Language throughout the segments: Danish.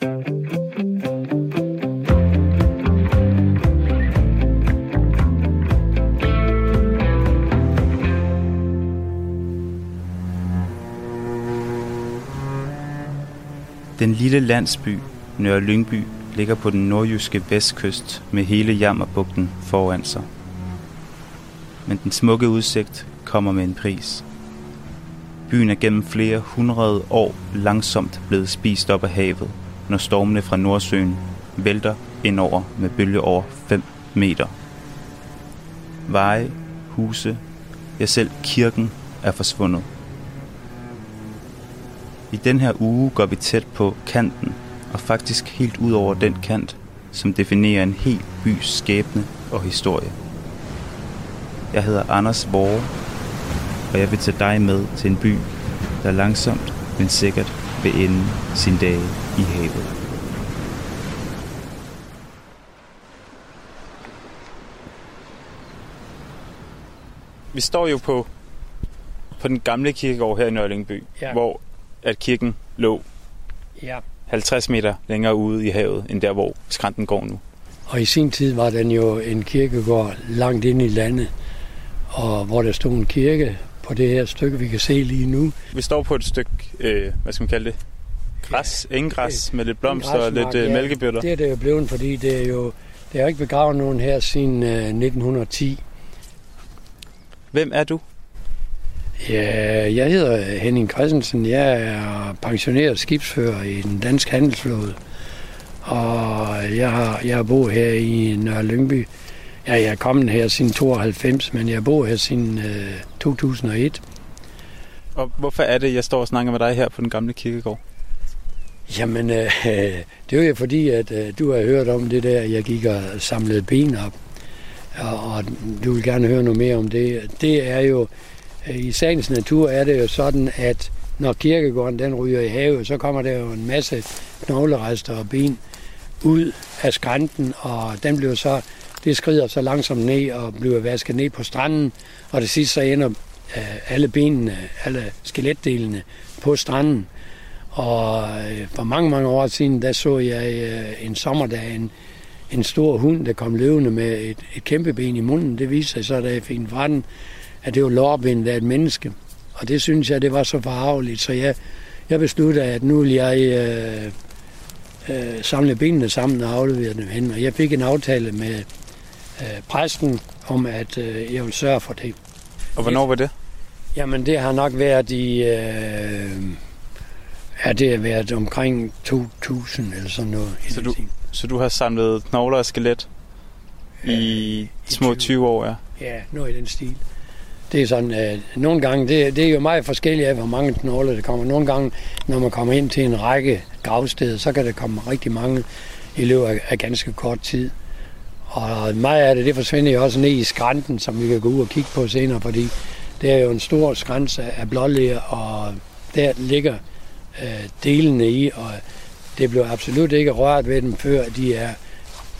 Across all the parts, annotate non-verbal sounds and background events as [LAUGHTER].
Den lille landsby Nørre Lyngby ligger på den nordjyske vestkyst med hele Jammerbugten foran sig. Men den smukke udsigt kommer med en pris. Byen er gennem flere hundrede år langsomt blevet spist op af havet, når stormene fra Nordsøen vælter indover med bølge over 5 meter. Veje, huse, ja selv kirken er forsvundet. I den her uge går vi tæt på kanten, og faktisk helt ud over den kant, som definerer en hel bys skæbne og historie. Jeg hedder Anders Vore, og jeg vil tage dig med til en by, der langsomt, men sikkert vil ende sin dage i havet. Vi står jo på, på den gamle kirkegård her i Nørlingby, Ja. hvor at kirken lå Ja. 50 meter længere ude i havet, end der, hvor skrænten går nu. Og i sin tid var den jo en kirkegård langt inde i landet, og hvor der stod en kirke på det her stykke, vi kan se lige nu. Vi står på et stykke, øh, hvad skal man kalde det, græs, enggræs med lidt blomster og lidt øh, ja. mælkebøtter. Det er det jo blevet, fordi det er jo det er ikke begravet nogen her siden øh, 1910. Hvem er du? Ja, jeg hedder Henning Christensen. Jeg er pensioneret skibsfører i den danske handelsflåde. Og jeg har, jeg har boet her i Nørre Lyngby. Ja, jeg er kommet her siden 92, men jeg boet her siden øh, 2001. Og hvorfor er det, jeg står og snakker med dig her på den gamle kirkegård? Jamen, øh, [LAUGHS] det er jo fordi, at øh, du har hørt om det der, jeg gik og samlede ben op. Og, og du vil gerne høre noget mere om det. Det er jo, øh, i sagens natur er det jo sådan, at når kirkegården den ryger i havet, så kommer der jo en masse knoglerester og ben ud af skrænten, og den bliver så, det skrider så langsomt ned og bliver vasket ned på stranden, og det sidste så ender øh, alle benene, alle skeletdelene på stranden. Og øh, for mange, mange år siden, der så jeg øh, en sommerdag en, en stor hund, der kom løvende med et, et kæmpe ben i munden. Det viste sig så, da jeg fik den fra den, at det var lårbenet af et menneske. Og det synes jeg, det var så forarveligt, så jeg, jeg besluttede, at nu vil jeg øh, øh, samle benene sammen og aflevere dem hen. Og jeg fik en aftale med øh, præsten om, at øh, jeg vil sørge for det. Og hvornår var det? Jamen, det har nok været i... Øh, ja, det har været omkring 2000 eller sådan noget. Så du-. Så du har samlet knogler og skelet i i små 20 20 år, ja. Ja, noget i den stil. Det er sådan, at nogle gange, det, det er jo meget forskelligt af, hvor mange knogler der kommer. Nogle gange, når man kommer ind til en række gravsteder, så kan der komme rigtig mange i løbet af, af ganske kort tid. Og meget af det, det forsvinder jo også ned i skrænten, som vi kan gå ud og kigge på senere, fordi det er jo en stor skrænse af blålæger, og der ligger øh, delene i, og det blev absolut ikke rørt ved dem, før de er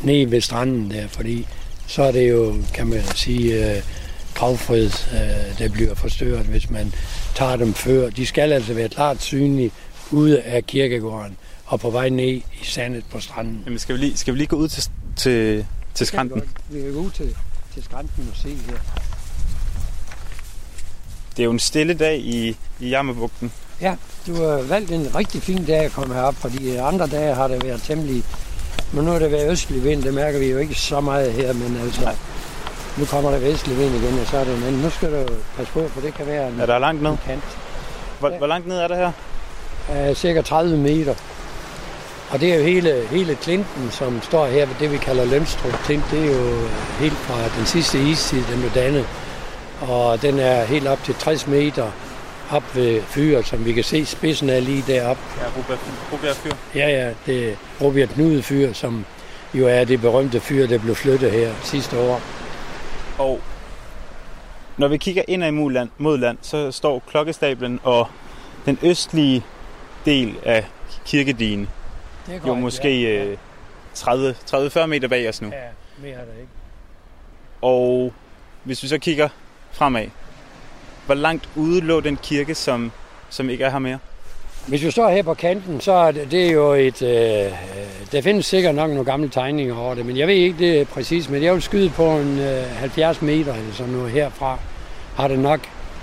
nede ved stranden der, fordi så er det jo, kan man sige, øh, gravfred, øh, der bliver forstørret, hvis man tager dem før. De skal altså være klart synlige ude af kirkegården og på vej ned i sandet på stranden. Jamen, skal vi lige, skal vi lige gå ud til, til, til skrænten? Vi kan gå ud til, til skrænten og se her. Det er jo en stille dag i, i Jammerbugten. Ja, du har valgt en rigtig fin dag at komme herop, fordi andre dage har det været temmelig... Men nu er det været østlig vind, det mærker vi jo ikke så meget her, men altså... Nu kommer der vestlig vind igen, og så er det men Nu skal du passe på, for det kan være en, Er der langt ned? en kant. Hvor, Ja. hvor langt ned er det her? af cirka 30 meter. Og det er jo hele, hele klinten, som står her ved det, vi kalder Lønstrup Klint. Det er jo helt fra den sidste istid, den blev dannet. Og den er helt op til 60 meter op ved fyret, som vi kan se spidsen af lige deroppe. Ja, Rubjerg Fyr. Ja, ja, det er Robert Knude fyr, som jo er det berømte fyr, der blev flyttet her sidste år. Og når vi kigger ind ad mod land, mod land, så står klokkestablen og den østlige del af kirkedien Det er jo måske øh, 30 30-40 meter bag os nu. Ja, mere er der ikke. Og hvis vi så kigger fremad, hvor langt ude lå den kirke, som, som ikke er her mere? Hvis vi står her på kanten, så er det, det er jo et... Øh, der findes sikkert nok nogle gamle tegninger over det, men jeg ved ikke det præcis, men jeg vil skyde på en øh, 70 meter eller sådan noget herfra, har det nok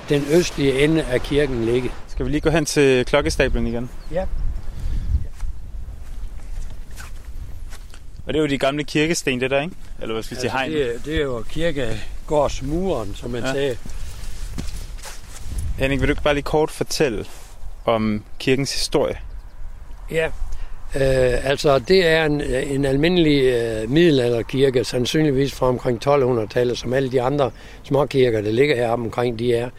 den østlige ende af kirken ligge. Skal vi lige gå hen til klokkestablen igen? Ja. Og det er jo de gamle kirkesten, det der, ikke? Eller hvad skal vi sige, Altså, hegn? det, det er jo kirkegårdsmuren, som man Ja. sagde. Henning, vil du ikke bare lige kort fortælle om kirkens historie? Ja, øh, altså det er en, en almindelig øh, middelalderkirke, sandsynligvis fra omkring 1200-tallet, som alle de andre småkirker, der ligger heroppe omkring, de er.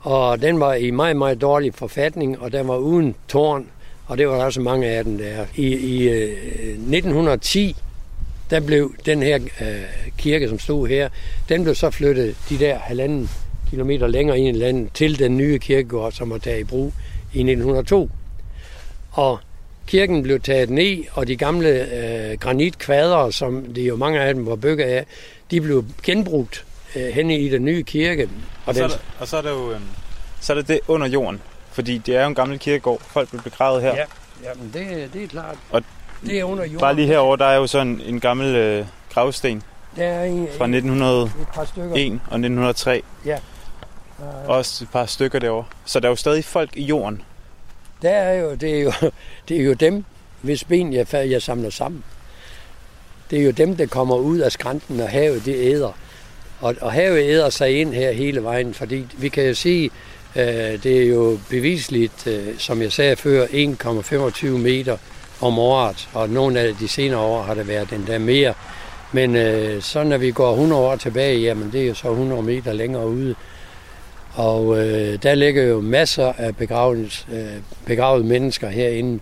Og den var i meget, meget dårlig forfatning, og den var uden tårn, og det var der også mange af dem, der er. I, i øh, 1910, der blev den her øh, kirke, som stod her, den blev så flyttet de der halvanden kilometer længere ind i landet til den nye kirkegård, som var taget i brug i 1902. Og kirken blev taget ned, og de gamle øh, granitkvader, som det jo mange af dem var bygget af, de blev genbrugt øh, henne i den nye kirke. Og Og så, er der, og så er der jo øhm, så er der det under jorden. Fordi det er jo en gammel kirkegård. Folk blev begravet her. Ja, jamen det, det er klart. Og det er under jorden. Bare lige herover der er jo sådan en gammel øh, gravsten Der er en, fra 1901 et par stykker. og 1903. Ja. Også et par stykker derovre. Så der er jo stadig folk i jorden. Der er jo, det, er jo, [LAUGHS] det er jo dem, hvis ben jeg, jeg samler sammen. Det er jo dem, der kommer ud af skrænten, og havet det æder. Og, og havet æder sig ind her hele vejen, fordi vi kan jo sige, Øh, det er jo bevisligt, øh, som jeg sagde før, 1,25 meter om året, og nogle af de senere år har det været endda mere. Men øh, så når vi går 100 år tilbage, jamen det er jo så 100 meter længere ude. Og øh, der ligger jo masser af begravet, øh, begravede mennesker herinde,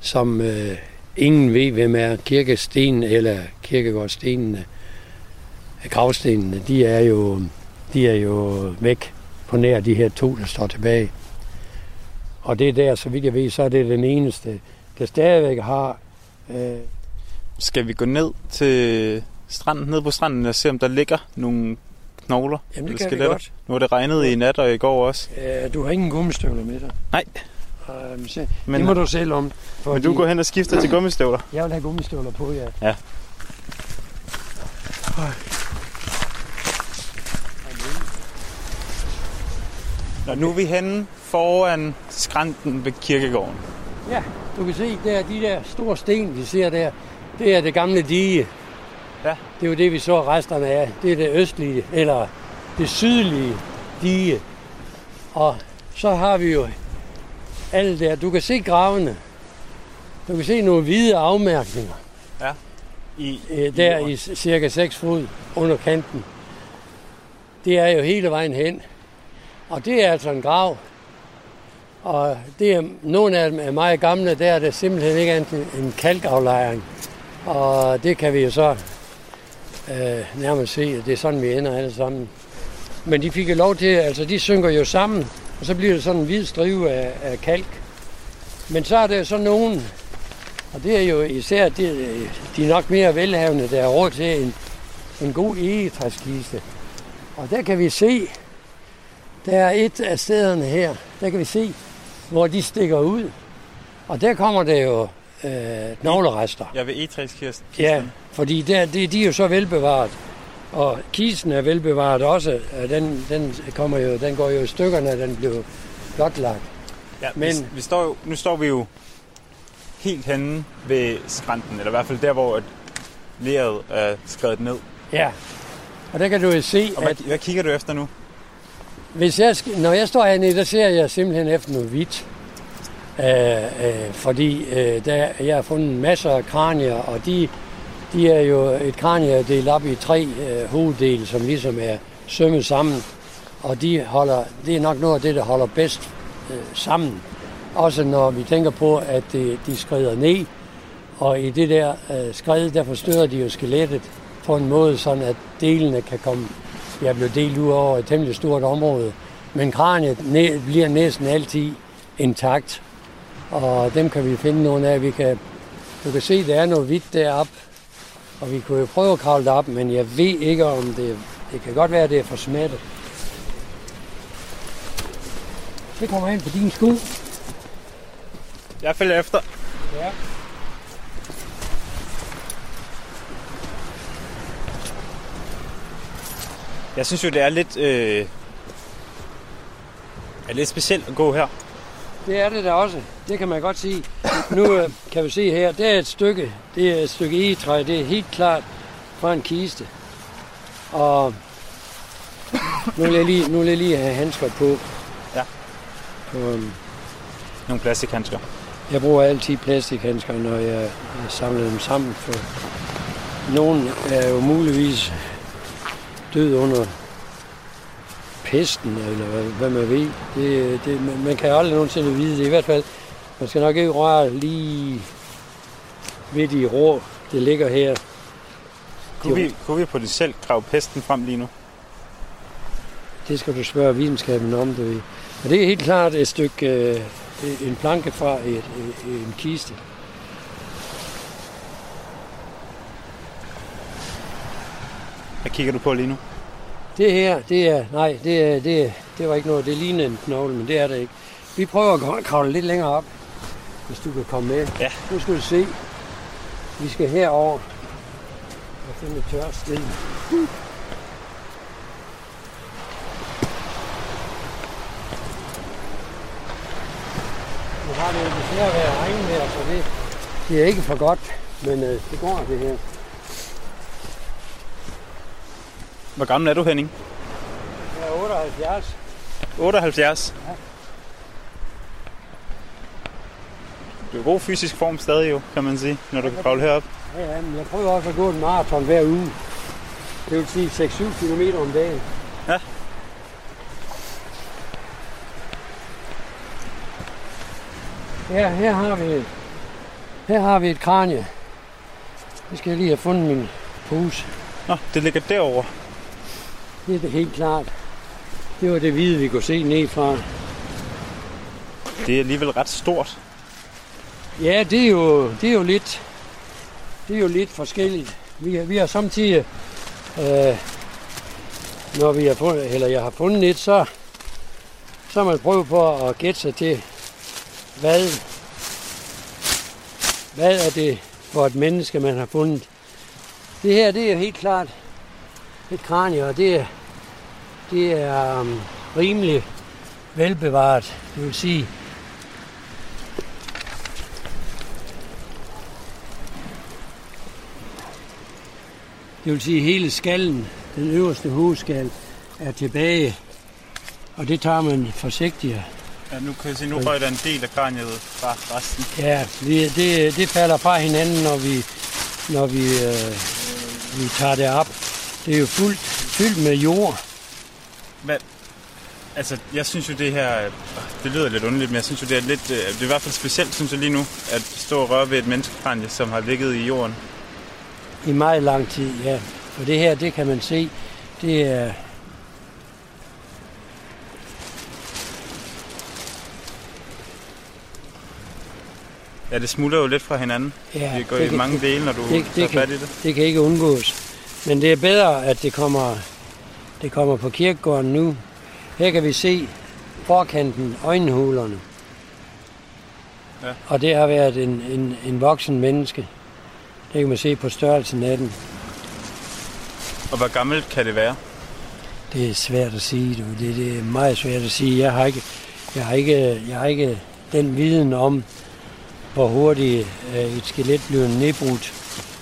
som øh, ingen ved, hvem er kirkestenen eller kirkegårdstenene. Gravstenene, de er jo, de er jo væk på nær de her to, der står tilbage. Og det er der, så vidt jeg ved, så er det den eneste, der stadigvæk har øh, Skal vi gå ned til stranden, ned på stranden og se, om der ligger nogle knogler? Jamen, det eller kan vi skeletter? godt. Nu har det regnet i nat og i går også. Øh, du har ingen gummistøvler med dig. Nej. Øh, se, Men, det må du selv om. men du går hen og skifter til gummistøvler. Jeg vil have gummistøvler på, ja. Ja. Nå, nu er vi henne foran skrænten ved kirkegården. Ja, du kan se, der de der store sten, vi ser der, det er det gamle dige. Ja. Det er jo det, vi så resterne af. Det er det østlige, eller det sydlige dige. Og så har vi jo alle der. Du kan se gravene. Du kan se nogle hvide afmærkninger. I, øh, der i c- cirka 6 fod under kanten. Det er jo hele vejen hen. Og det er altså en grav. Og det er, nogle af dem er meget gamle, der er det simpelthen ikke andet en kalkaflejring. Og det kan vi jo så øh, nærmest se, at det er sådan, vi ender alle sammen. Men de fik jo lov til, altså de synker jo sammen, og så bliver det sådan en hvid strive af, af kalk. Men så er der så nogen, og det er jo især de, de er nok mere velhavende, der er råd til en, en god egetræskiste. Og der kan vi se, der er et af stederne her, der kan vi se, hvor de stikker ud. Og der kommer der jo øh, knoglerester. Jeg vil E-træskirsten. Ja, fordi der, det, de er jo så velbevaret. Og kisten er velbevaret også. Den, den, kommer jo, den går jo i stykker, når den blev blotlagt. ja Men- vi, vi står jo, nu står vi jo helt henne ved skrænten, eller i hvert fald der, hvor at leret er skrevet ned. Ja. Og der kan du jo se, Og at hvad, hvad kigger du efter nu? Hvis jeg, når jeg står hernede, der ser jeg simpelthen efter noget hvidt. Øh, øh, fordi øh, der, jeg har fundet masser af kranier, og de, de er jo et kranie delt op i tre øh, hoveddele, som ligesom er sømmet sammen. Og de holder, det er nok noget af det, der holder bedst øh, sammen. Også når vi tænker på, at de, de skrider ned, og i det der øh, skred, der forstørrer de jo skelettet på en måde, sådan at delene kan komme jeg blev delt ud over et temmelig stort område. Men kraniet næ- bliver næsten altid intakt. Og dem kan vi finde nogle af. Vi kan, du kan se, der er noget hvidt deroppe. Og vi kunne jo prøve at kravle op, men jeg ved ikke, om det... Det kan godt være, at det er for smattet. Det kommer ind på din sko. Jeg følger efter. Ja. Jeg synes jo, det er lidt, øh, er lidt specielt at gå her. Det er det da også. Det kan man godt sige. Nu øh, kan vi se her, det er et stykke, det er et stykke egetræ. Det er helt klart fra en kiste. Og nu vil jeg lige, nu vil jeg lige have handsker på. Ja. På, øhm, Nogle plastikhandsker. jeg bruger altid plastikhandsker, når jeg, jeg samler dem sammen. For nogen er jo muligvis død under pesten, eller hvad, hvad man ved. Det, det, man, man kan aldrig nogensinde vide det. I hvert fald, man skal nok ikke røre lige ved de rå, det ligger her. Kunne vi, kunne vi potentielt grave pesten frem lige nu? Det skal du spørge videnskaben om, du ved. Og det er helt klart et stykke, øh, en planke fra et, en kiste. Hvad kigger du på lige nu? Det her, det er, nej, det, er, det, det var ikke noget, det ligner en knogle, men det er det ikke. Vi prøver at kravle lidt længere op, hvis du kan komme med. Ja. Nu skal du se. Vi skal herover og finde et tørt sted. Nu har det jo desværre været regnvejr, så det, det er ikke for godt, men øh, det går det her. Hvor gammel er du, Henning? Jeg er 78. 78. Ja. Du er i god fysisk form stadig jo, kan man sige, når du kan kravle herop. Ja, ja, men jeg prøver også at gå en maraton hver uge. Det vil sige 6-7 km om dagen. Ja. Ja, her har vi, her har vi et kranie. Det skal jeg lige have fundet min pose. Nå, det ligger derovre. Det er det helt klart. Det var det hvide, vi kunne se ned fra. Det er alligevel ret stort. Ja, det er jo, det er jo lidt, det er jo lidt forskelligt. Vi, har- vi har samtidig, øh, når vi har fundet, eller jeg har fundet et, så, så har man prøvet på at gætte sig til, hvad, hvad er det for et menneske, man har fundet. Det her, det er helt klart et kranie, og det er, det er um, rimelig velbevaret. Det vil sige, Det vil sige, hele skallen, den øverste hovedskal, er tilbage. Og det tager man forsigtigt. Ja, nu kan jeg se, nu røg der en del af kraniet fra resten. Ja, vi- det, det falder fra hinanden, når vi, når vi, øh, vi tager det op. Det er jo fuldt, fyldt med jord. Hvad? Altså, jeg synes jo det her, det lyder lidt underligt, men jeg synes jo det er lidt, øh, det er i hvert fald specielt, synes jeg lige nu, at stå og røre ved et menneskekranje, som har ligget i jorden. I meget lang tid, ja. For det her, det kan man se, det er... Ja, det smuldrer jo lidt fra hinanden. Ja, det går det i kan- mange dele, når du det- det, det tager kan- fat i det. Det kan ikke undgås. Men det er bedre, at det kommer, det kommer på kirkegården nu. Her kan vi se forkanten, øjenhulerne. Ja. Og det har været en, en, en voksen menneske. Det kan man se på størrelsen af den. Og hvor gammelt kan det være? Det er svært at sige. Du. Det, det er meget svært at sige. Jeg har ikke, jeg har ikke, jeg har ikke den viden om, hvor hurtigt øh, et skelet bliver nedbrudt.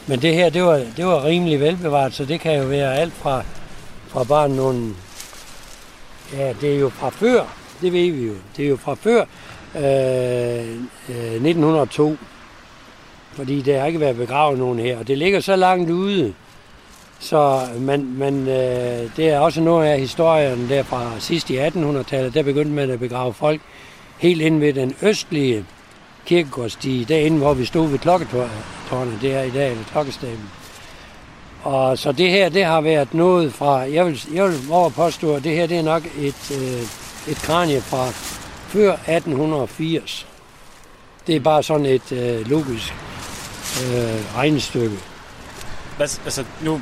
Men det her, det var, det var rimelig velbevaret, så det kan jo være alt fra, fra bare nogle... Ja, det er jo fra før, det ved vi jo. Det er jo fra før øh, øh, 1902, fordi der har ikke været begravet nogen her. Og det ligger så langt ude, så man, man, øh, det er også noget af historien der fra sidst i 1800-tallet. Der begyndte man at begrave folk helt ind ved den østlige kirkegårdstige, derinde hvor vi stod ved klokketårnet, det er i dag, eller klokkestaben. Og så det her, det har været noget fra, jeg vil, jeg vil over påstå, at det her, det er nok et, øh, et kranie fra før 1880. Det er bare sådan et øh, logisk øh, regnestykke. Hvad, altså, nu,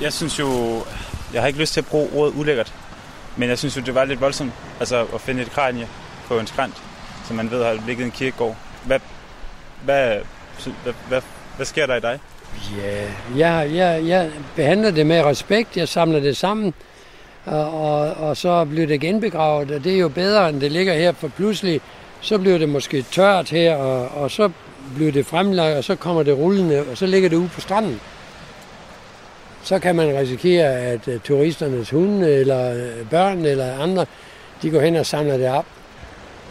jeg synes jo, jeg har ikke lyst til at bruge ordet ulækkert, men jeg synes jo, det var lidt voldsomt, altså at finde et kranie på en skrant, som man ved har ligget i en kirkegård. hvad, hvad, hvad, hvad, hvad sker der i dig? Ja, jeg, jeg, jeg behandler det med respekt. Jeg samler det sammen, og, og, og så bliver det genbegravet. Og det er jo bedre, end det ligger her, for pludselig så bliver det måske tørt her, og, og så bliver det fremlagt, og så kommer det rullende, og så ligger det ude på stranden. Så kan man risikere, at øh, turisternes hunde, eller øh, børn, eller andre, de går hen og samler det op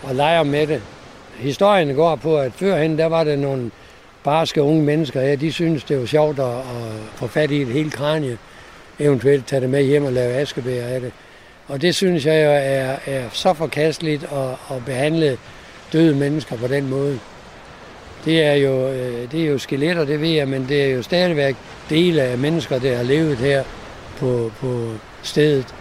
og leger med det. Historien går på, at førhen, der var det nogle barske unge mennesker, her, de synes det var sjovt at, at få fat i et helt kranje, eventuelt tage det med hjem og lave askebær af det. Og det synes jeg jo er, er så forkasteligt at, at behandle døde mennesker på den måde. Det er jo, øh, det er jo skeletter, det ved jeg, men det er jo stadigvæk dele af mennesker, der har levet her på, på stedet.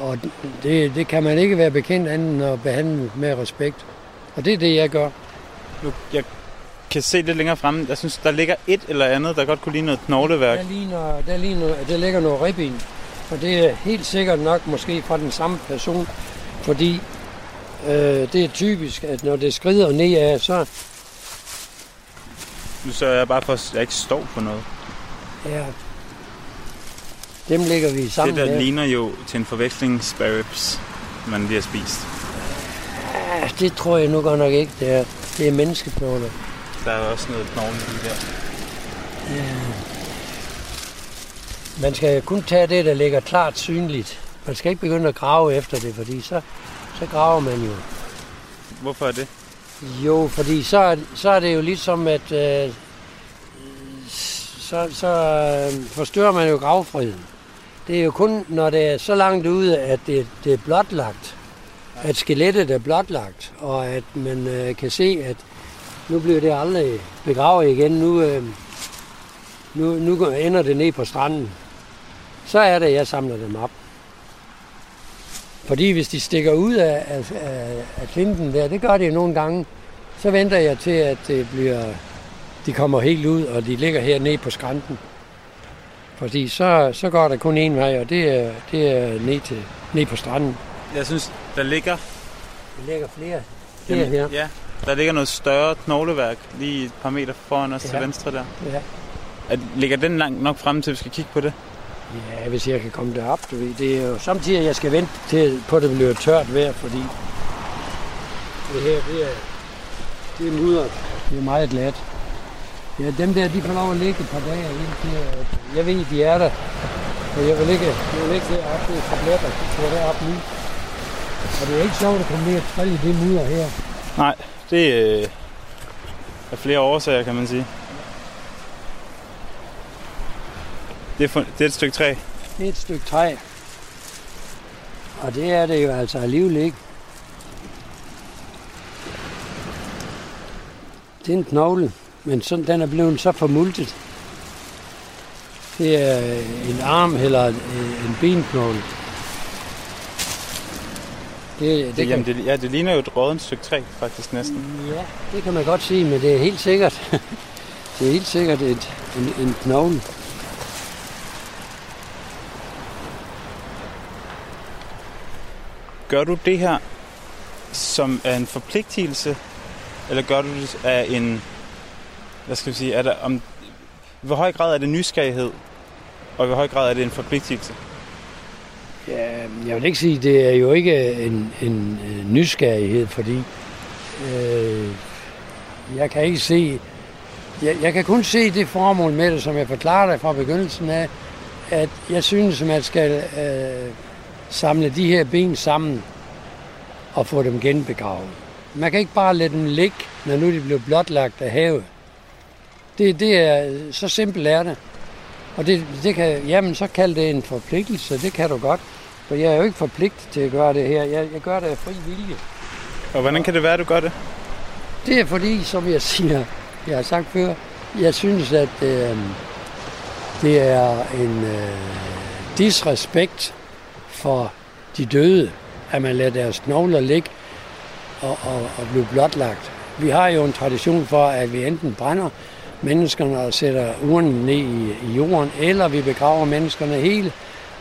Og det, det kan man ikke være bekendt andet end at behandle med respekt. Og det er det, jeg gør. Nu, jeg kan se lidt længere fremme. Jeg synes, der ligger et eller andet, der godt kunne ligne noget knogleværk. Der, ligner, der, ligner, der ligger noget ribben. Og det er helt sikkert nok måske fra den samme person. Fordi øh, det er typisk, at når det skrider ned af, så... Nu sørger jeg bare for, at jeg ikke står på noget. Ja, dem lægger vi sammen Det der med. ligner jo til en forveksling sparrows, man lige har spist. Ja, det tror jeg nu godt nok ikke, det er. Det er menneskeknogler. Der er også noget knogle lige der. Ja. Man skal kun tage det, der ligger klart synligt. Man skal ikke begynde at grave efter det, fordi så, så graver man jo. Hvorfor er det? Jo, fordi så, er- så er det jo ligesom, at øh, så, så øh, forstørrer man jo gravfriden. Det er jo kun, når det er så langt ude, at det, det er blotlagt, at skelettet er blotlagt, og at man øh, kan se, at nu bliver det aldrig begravet igen. Nu, øh, nu, nu ender det ned på stranden. Så er det, at jeg samler dem op. Fordi hvis de stikker ud af, af, af, klinten der, det gør det jo nogle gange, så venter jeg til, at det bliver, de kommer helt ud, og de ligger her ned på skrænten. Fordi så, så går der kun en vej, og det er, det er ned, til, ned på stranden. Jeg synes, der ligger... Der ligger flere. Flere her. ja, der ligger noget større knogleværk lige et par meter foran os ja. til venstre der. Ja. Er, ligger den langt nok frem til, at vi skal kigge på det? ja, hvis jeg kan komme derop, du ved. Det er jo samtidig, at jeg skal vente til, på, at det bliver tørt vejr, fordi det her, det er, det er mudret. Det er meget glat. Ja, dem der, de får lov at ligge et par dage indtil, at jeg ved, de er der. Og jeg vil ikke, jeg vil ikke derop, det er for glat, at de får derop nu. Og det er ikke sjovt at komme ned og trille i det mudder her. Nej, det øh, er flere årsager, kan man sige. Det er, for, det er et stykke træ. Det er et stykke træ. Og det er det jo altså alligevel ikke. Det er en knogle, men sådan, den er blevet så formultet. Det er en arm eller en benknogle. Det, det, Det, jamen, det, ja, det ligner jo et rådent stykke træ, faktisk næsten. ja, det kan man godt sige, men det er helt sikkert. [LAUGHS] det er helt sikkert et, en, en knogle. Gør du det her som er en forpligtelse, eller gør du det af en, hvad skal vi sige, er der, om, hvor høj grad er det nysgerrighed, og hvor høj grad er det en forpligtelse? Ja, jeg vil ikke sige, det er jo ikke en, en, nysgerrighed, fordi øh, jeg kan ikke se, jeg, jeg kan kun se det formål med det, som jeg forklarede dig fra begyndelsen af, at jeg synes, at man skal øh, samle de her ben sammen og få dem genbegravet. Man kan ikke bare lade dem ligge, når nu de bliver blotlagt af havet. Det, det er, så simpelt er det. Og det, det kan, jamen, så kald det en forpligtelse, det kan du godt. For jeg er jo ikke forpligtet til at gøre det her. Jeg, jeg gør det af fri vilje. Og hvordan kan det være, at du gør det? Det er fordi, som jeg [LAUGHS] siger, jeg har sagt før, jeg synes, at øh, det er en øh, disrespekt for de døde, at man lader deres knogler ligge og, og, og blive blotlagt. Vi har jo en tradition for, at vi enten brænder menneskerne og sætter urnen ned i, i jorden, eller vi begraver menneskerne hele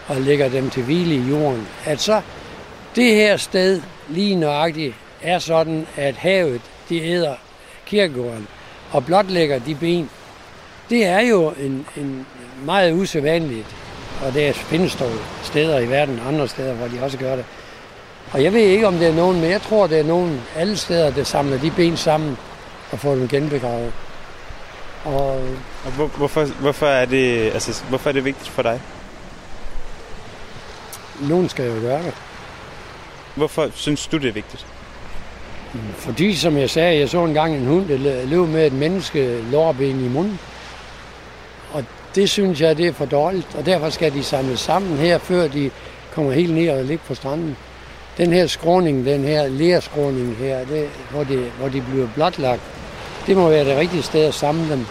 og lægger dem til hvile i jorden. At så det her sted lige nøjagtigt er sådan, at havet de æder kirkegården og blotlægger de ben. Det er jo en, en meget usædvanligt, og det findes dog steder i verden, andre steder, hvor de også gør det. Og jeg ved ikke, om det er nogen, men jeg tror, det er nogen alle steder, der samler de ben sammen og får dem genbegravet. Og, og hvor, hvorfor, hvorfor, er det, altså, hvorfor er det vigtigt for dig? Nogen skal jo gøre det. Hvorfor synes du, det er vigtigt? Fordi, som jeg sagde, jeg så engang en hund, der løb med et menneske lårben i munden. Og det synes jeg, det er for dårligt, og derfor skal de samles sammen her, før de kommer helt ned og ligger på stranden. Den her skråning, den her lærskråning her, det, hvor, de, hvor de bliver blotlagt, det må være det rigtige sted at samle dem.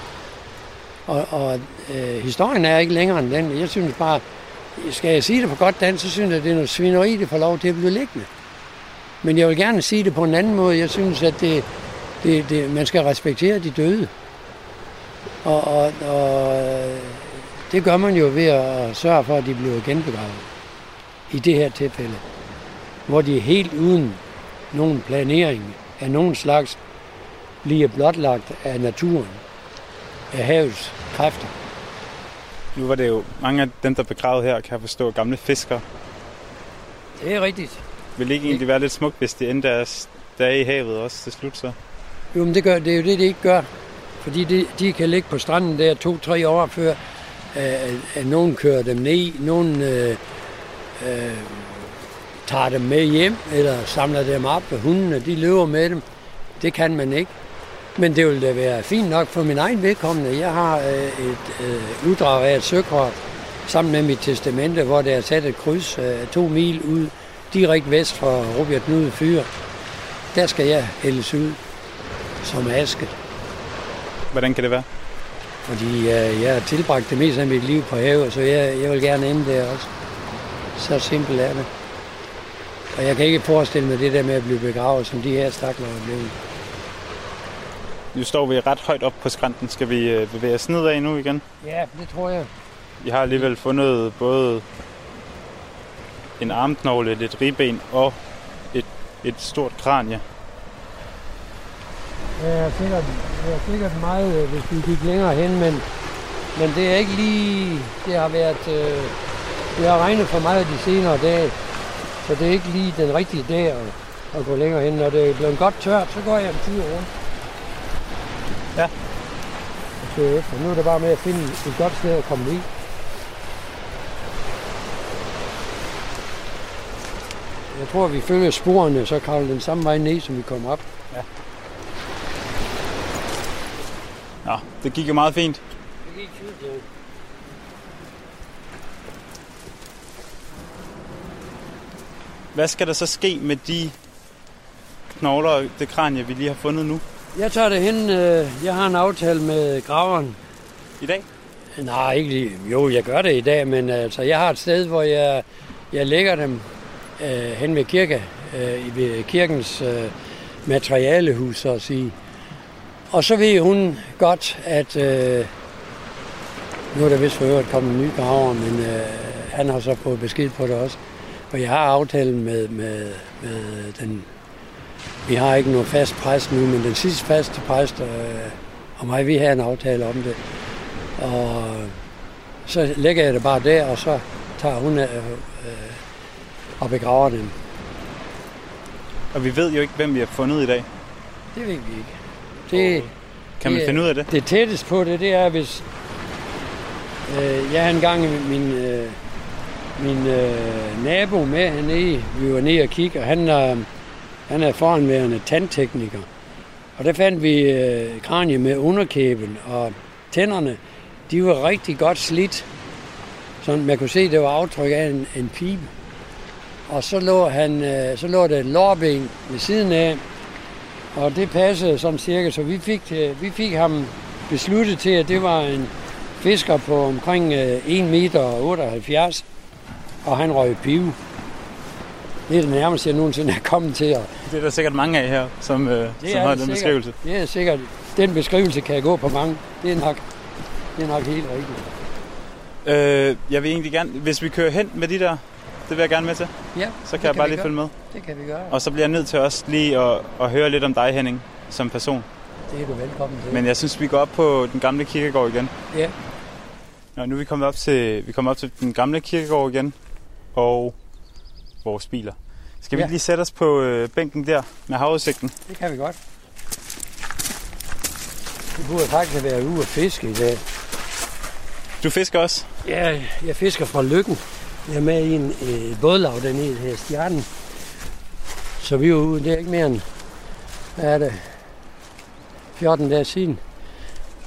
Og, og øh, historien er ikke længere end den. Jeg synes bare, skal jeg sige det på godt dansk, så synes jeg, at det er noget svineri, det får lov til at blive liggende. Men jeg vil gerne sige det på en anden måde. Jeg synes, at det, det, det, man skal respektere de døde. Og, og, og det gør man jo ved at sørge for, at de bliver genbegravet. I det her tilfælde. Hvor de helt uden nogen planering af nogen slags bliver blotlagt af naturen, af havets kræfter. Nu var det jo mange af dem, der begravet her, kan jeg forstå, gamle fiskere. Det er rigtigt. Vil det ikke egentlig være lidt smukt, hvis det endte deres dage i havet også til slut så? Jo, men det, gør, det er jo det, det ikke gør. Fordi de, de kan ligge på stranden der to-tre år før, øh, at nogen kører dem ned, nogen øh, øh, tager dem med hjem, eller samler dem op, og hundene de løber med dem. Det kan man ikke. Men det vil da være fint nok for min egen vedkommende. Jeg har øh, et øh, uddrag af et søkort sammen med mit testamente, hvor der er sat et kryds øh, to mil ud direkte vest fra Robert Knude Fyr. Der skal jeg hældes ud som aske. Hvordan kan det være? Fordi øh, jeg har tilbragt det meste af mit liv på havet, så jeg, jeg vil gerne ende der også. Så simpelt er det. Og jeg kan ikke forestille mig det der med at blive begravet, som de her stakler er blevet. Nu står vi ret højt op på skrænten. Skal vi øh, bevæge os nedad nu igen? Ja, det tror jeg. Vi har alligevel fundet både en armknogle, et ribben og et, et stort kranje. Ja, sikkert, det er sikkert meget, hvis vi gik længere hen, men, men det er ikke lige, det har været, øh, det har regnet for meget de senere dage, så det er ikke lige den rigtige dag at, at gå længere hen. Når det er blevet godt tørt, så går jeg en tur rundt. Ja. Så efter. Nu er det bare med at finde et godt sted at komme i. Jeg tror, vi følger sporene, så kravler den samme vej ned, som vi kommer op. Ja. Nå, det gik jo meget fint. Det gik fint, ja. Hvad skal der så ske med de knogler og det kranje, vi lige har fundet nu? Jeg tager det hen. øh, Jeg har en aftale med graveren. I dag? Nej, ikke lige. Jo, jeg gør det i dag, men altså, jeg har et sted, hvor jeg, jeg lægger dem øh, hen ved kirke, øh, ved kirkens øh, materialehus, så at sige. Og så ved hun godt, at øh, nu er der vist for øvrigt kommet en ny graver, men øh, han har så fået besked på det også. Og jeg har aftalen med, med, med den... Vi har ikke noget fast præst nu, men den sidste faste præst øh, og mig, vi har en aftale om det. Og så lægger jeg det bare der, og så tager hun øh, øh, og begraver den. Og vi ved jo ikke, hvem vi har fundet i dag. Det ved vi ikke. Det, Kan man det, finde ud af det? Det tætteste på det, det er, hvis øh, jeg har engang min, øh, min øh, nabo med hernede. Vi var nede og kigge, og han, øh, han er foranværende tandtekniker. Og der fandt vi øh, kranie med underkæben, og tænderne, de var rigtig godt slidt. Så man kunne se, det var aftryk af en, en pibe. Og så lå, han, øh, så lå der et lårben ved siden af, og det passede sådan cirka, så vi fik, øh, vi fik ham besluttet til, at det var en fisker på omkring øh, 1 meter 78, og han røg pive. Det er det nærmeste, jeg nogensinde er kommet til. Og Det er der sikkert mange af her, som, øh, som har den sikkert. beskrivelse. Det er sikkert. Den beskrivelse kan jeg gå på mange. Det er nok, det er nok helt rigtigt. Øh, jeg vil egentlig gerne, hvis vi kører hen med de der, det vil jeg gerne med til. Ja, Så kan jeg bare lige gøre. følge med. Det kan vi gøre. Og så bliver jeg nødt til også lige at, at høre lidt om dig, Henning. som person. Det er du velkommen til. Men jeg synes, vi går op på den gamle kirkegård igen. Ja. Nå, nu er vi kommet op til, vi kommer op til den gamle kirkegård igen. Og vores biler. Skal vi Ja. lige sætte os på øh, bænken der med havudsigten? Det kan vi godt. Vi burde faktisk være ude og fiske i dag. Du fisker også? Ja, jeg fisker fra Lykken. Jeg er med i en øh, bådlav dernede her, Stjernen. Så vi er ude, det er ikke mere end, hvad er det, 14 dage siden.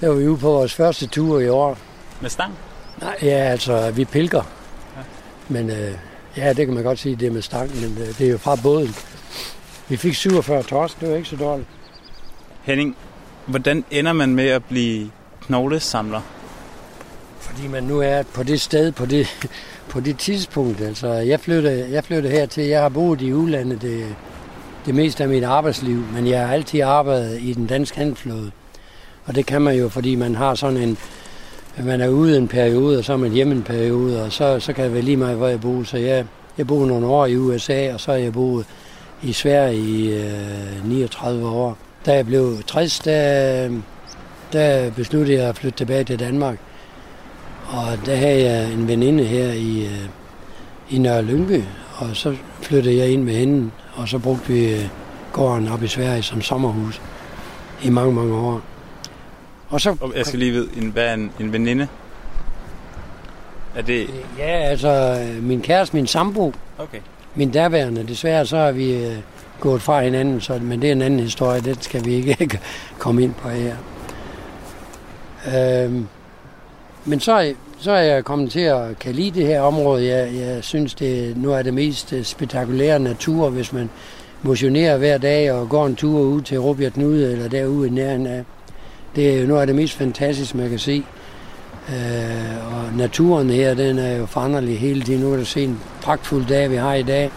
Der var vi ude på vores første tur i år. Med stang? Nej, ja, altså, vi pilker. Ja. Men øh, ja, det kan man godt sige, det er med stang, men øh, det er jo fra båden. Vi fik 47 torsk, det var ikke så dårligt. Henning, hvordan ender man med at blive knoglesamler? Fordi man nu er på det sted, på det, [LAUGHS] på det tidspunkt. Altså, jeg flyttede, jeg flyttede hertil. Jeg har boet i udlandet det, det meste af mit arbejdsliv, men jeg har altid arbejdet i den danske handelsflåde. Og det kan man jo, fordi man har sådan en... Man er ude en periode, og så er man hjemme en periode, og så, så kan det være lige meget, hvor jeg bor. Så jeg, jeg boede nogle år i USA, og så har jeg boet i Sverige i øh, 39 år. Da jeg blev 60, der, der besluttede jeg at flytte tilbage til Danmark. Og der havde jeg en veninde her i, øh, i Nørre Lyngby, og så flyttede jeg ind med hende, og så brugte vi øh, gården op i Sverige som sommerhus i mange, mange år. Og så, Jeg skal lige vide, en, hvad er en, en veninde? Er det... ja, altså min kæreste, min sambo, Okay. min derværende, desværre så har vi øh, gået fra hinanden, så, men det er en anden historie, det skal vi ikke [LAUGHS] komme ind på her. Øhm, men så, så er jeg kommet til at kan lide det her område. Jeg, jeg synes, det nu er det mest øh, spektakulære natur, hvis man motionerer hver dag og går en tur ud til Råbjerg Knude eller derude i nærheden af. Det er jo noget af det mest fantastiske, man kan se. Øh, og naturen her, den er jo foranderlig hele tiden. Nu kan du se en pragtfuld dag, vi har i dag.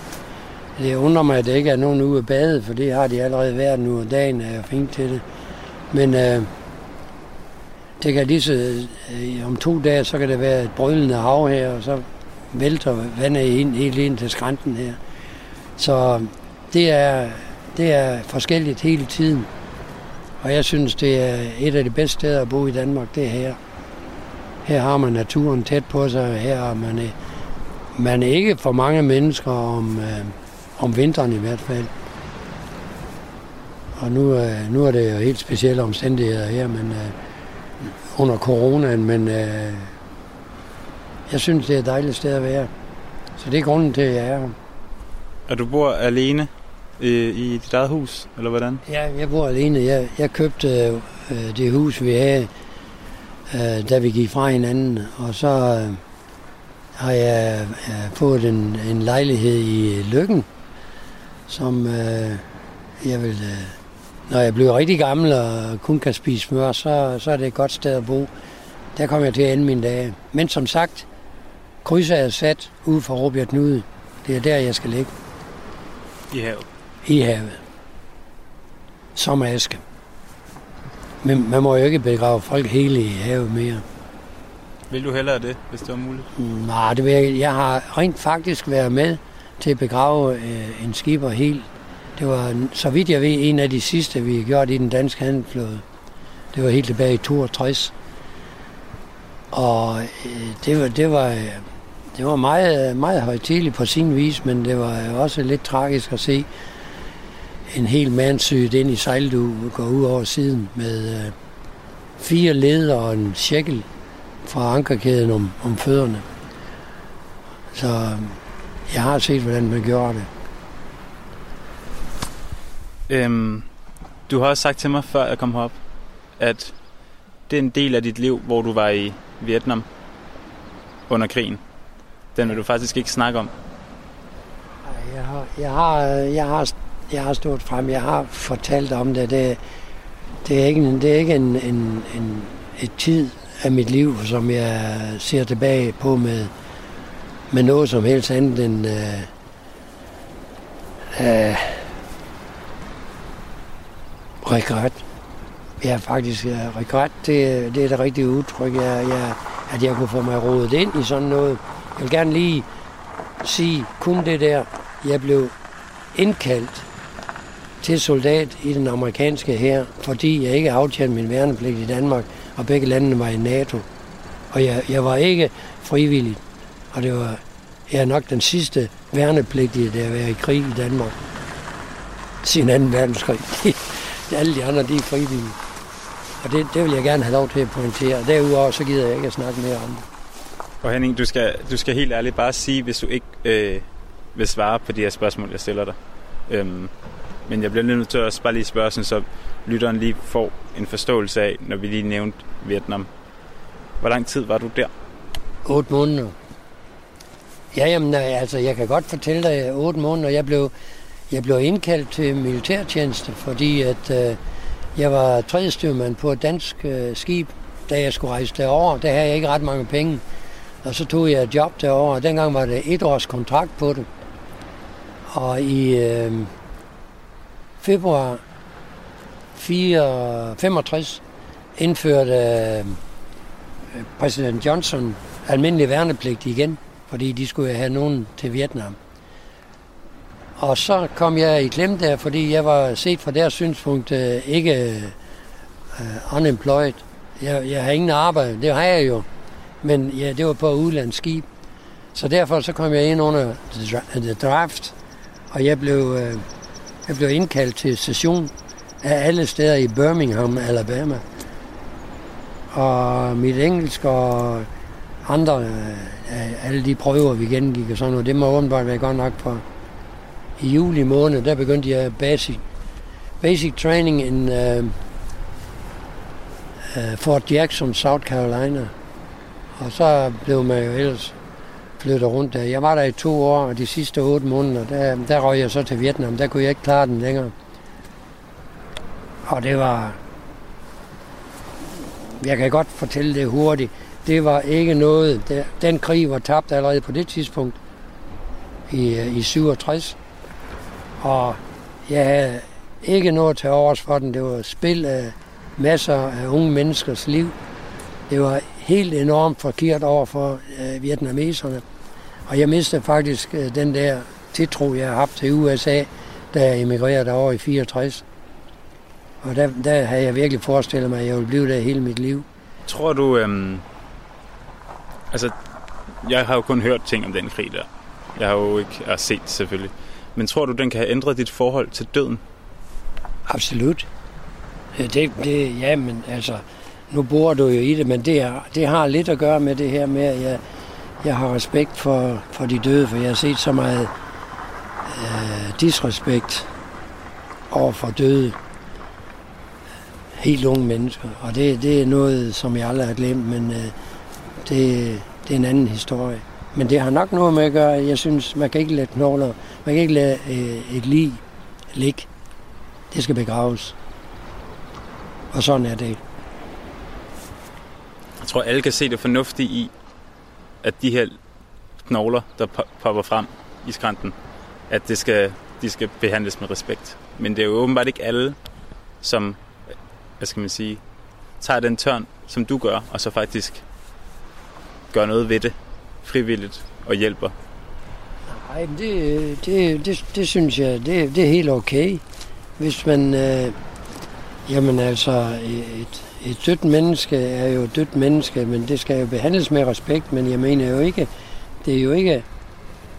Det undrer mig, at der ikke er nogen ude at bade, for det har de allerede været nu, og dagen er jo fint til det. Men øh, det kan lige så, øh, om to dage, så kan det være et brølende hav her, og så vælter vandet ind, helt ind til skrænten her. Så det er, det er forskelligt hele tiden. Og jeg synes, det er et af de bedste steder at bo i Danmark, det er her. Her har man naturen tæt på sig, her har man, øh, man er ikke for mange mennesker om, øh, om vinteren i hvert fald. Og nu, øh, nu er det jo helt specielle omstændigheder her, men øh, under coronaen, men øh, jeg synes, det er et dejligt sted at være. Så det er grunden til, at jeg er her. Og du bor alene øh, i dit eget hus, eller hvordan? Ja, jeg bor alene. Jeg, jeg købte øh, det hus, vi havde, øh, da vi gik fra hinanden. Og så øh, har jeg øh, fået en, en lejlighed i Lykken, som øh, jeg vil... Øh, når jeg bliver rigtig gammel og kun kan spise smør, så, så er det et godt sted at bo. Der kommer jeg til at ende mine dage. Men som sagt, krydser er sat ude for Råbjerg Knude. Det er der, jeg skal ligge. I havet. I havet. Som aske. Men man må jo ikke begrave folk hele i havet mere. Vil du hellere det, hvis det var muligt? Nej, det vil jeg, jeg har rent faktisk været med til at begrave øh, en skipper helt. Det var, så vidt jeg ved, en af de sidste, vi gjorde i den danske handelsflåde. Det var helt tilbage i 62. Og øh, det var, det var, det var meget, meget højtidligt på sin vis, men det var også lidt tragisk at se en hel mand syet ind i sejldu gå ud over siden med øh, fire leder og en sjekkel fra ankerkæden om, om fødderne. Så øh, jeg har set, hvordan man gjorde det. Øhm, du har også sagt til mig, før jeg kom herop, at det er en del af dit liv, hvor du var i Vietnam under krigen. Den vil du faktisk ikke snakke om. Jeg har, jeg har, jeg har, jeg har stået frem, jeg har fortalt om det. Det, det er ikke, en- det er ikke en, en, en, et tid af mit liv, som jeg ser tilbage på med, med noget som helst andet end øh, øh, regret. er faktisk ja, regret, det, det er det rigtige udtryk, jeg, jeg, at jeg kunne få mig rodet ind i sådan noget. Jeg vil gerne lige sige kun det der, jeg blev indkaldt til soldat i den amerikanske hær, fordi jeg ikke aftjente min værnepligt i Danmark, og begge landene var i NATO. Og jeg, jeg var ikke frivillig, og det var jeg er nok den sidste værnepligtige, der har været i krig i Danmark siden 2. verdenskrig. [LAUGHS] Alle de andre, de er frivillige. Og det, det vil jeg gerne have lov til at pointere. Derudover så gider jeg ikke at snakke mere om det. Og Henning, du skal, du skal helt ærligt bare sige, hvis du ikke øh, vil svare på de her spørgsmål, jeg stiller dig. Øhm, men jeg bliver nødt til at også bare lige spørge, så lytteren lige får en forståelse af, når vi lige nævnte Vietnam. Hvor lang tid var du der? 8 måneder. Ja, jamen, øh, altså, jeg kan godt fortælle dig, øh, 8 måneder, jeg blev, jeg blev indkaldt til militærtjeneste, fordi at, øh, jeg var tredje styrmand på et dansk øh, skib, da jeg skulle rejse derover. Der havde jeg ikke ret mange penge. Og så tog jeg et job derovre, og dengang var det et års kontrakt på det. Og i øh, februar 65 indførte øh, præsident Johnson almindelig værnepligt igen, fordi de skulle have nogen til Vietnam. Og så kom jeg i klem der, fordi jeg var set fra deres synspunkt øh, ikke uh, unemployed. Jeg, jeg har ingen arbejde, det har jeg jo. Men ja, det var på udlandsskib. Så derfor så kom jeg ind under the draft, og jeg blev, uh, jeg blev indkaldt til session af alle steder i Birmingham, Alabama. Og mit engelsk og andre, øh, alle de prøver, vi gennemgik og sådan noget, det må åbenbart være godt nok for i juli måned, der begyndte jeg basic, basic training in uh, uh, Fort Jackson, South Carolina. Og så blev man jo ellers flyttet rundt der. Jeg var der i to år, og de sidste otte måneder, der, der røg jeg så til Vietnam. Der kunne jeg ikke klare den længere. Og det var... Jeg kan godt fortælle det hurtigt. Det var ikke noget... Den krig var tabt allerede på det tidspunkt i, øh, i 67. Og jeg havde ikke noget til overs for den. Det var spil af masser af unge menneskers liv. Det var helt enormt forkert over for øh, vietnameserne. Og jeg mistede faktisk øh, den der tiltro, jeg har haft til USA, da jeg emigrerede over i 64. Og der, der havde jeg virkelig forestillet mig, at jeg ville blive der hele mit liv. Tror du, øhm, altså, jeg har jo kun hørt ting om den krig der. Jeg har jo ikke har set selvfølgelig. Men tror du, den kan have ændret dit forhold til døden? Absolut. Det, det, ja, men altså, nu bor du jo i det, men det, er, det har lidt at gøre med det her med, at jeg, jeg har respekt for, for de døde, for jeg har set så meget øh, disrespekt over for døde. Helt unge mennesker. Og det, det er noget, som jeg aldrig har glemt, men øh, det, det er en anden historie. Men det har nok noget med at gøre, jeg synes, man kan ikke lade knogler, man kan ikke lade øh, et lig ligge. Det skal begraves. Og sådan er det. Jeg tror, alle kan se det fornuftige i, at de her knogler, der popper frem i skrænten, at det skal, de skal behandles med respekt. Men det er jo åbenbart ikke alle, som, hvad skal man sige, tager den tørn, som du gør, og så faktisk gør noget ved det frivilligt og hjælper? Nej, det, det, det, det synes jeg, det, det er helt okay. Hvis man, øh, jamen altså, et, et dødt menneske er jo et dødt menneske, men det skal jo behandles med respekt, men jeg mener jo ikke, det er jo ikke